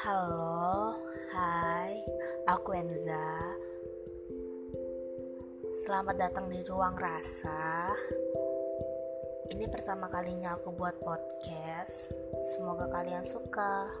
Halo, hai, aku Enza. Selamat datang di Ruang Rasa. Ini pertama kalinya aku buat podcast. Semoga kalian suka.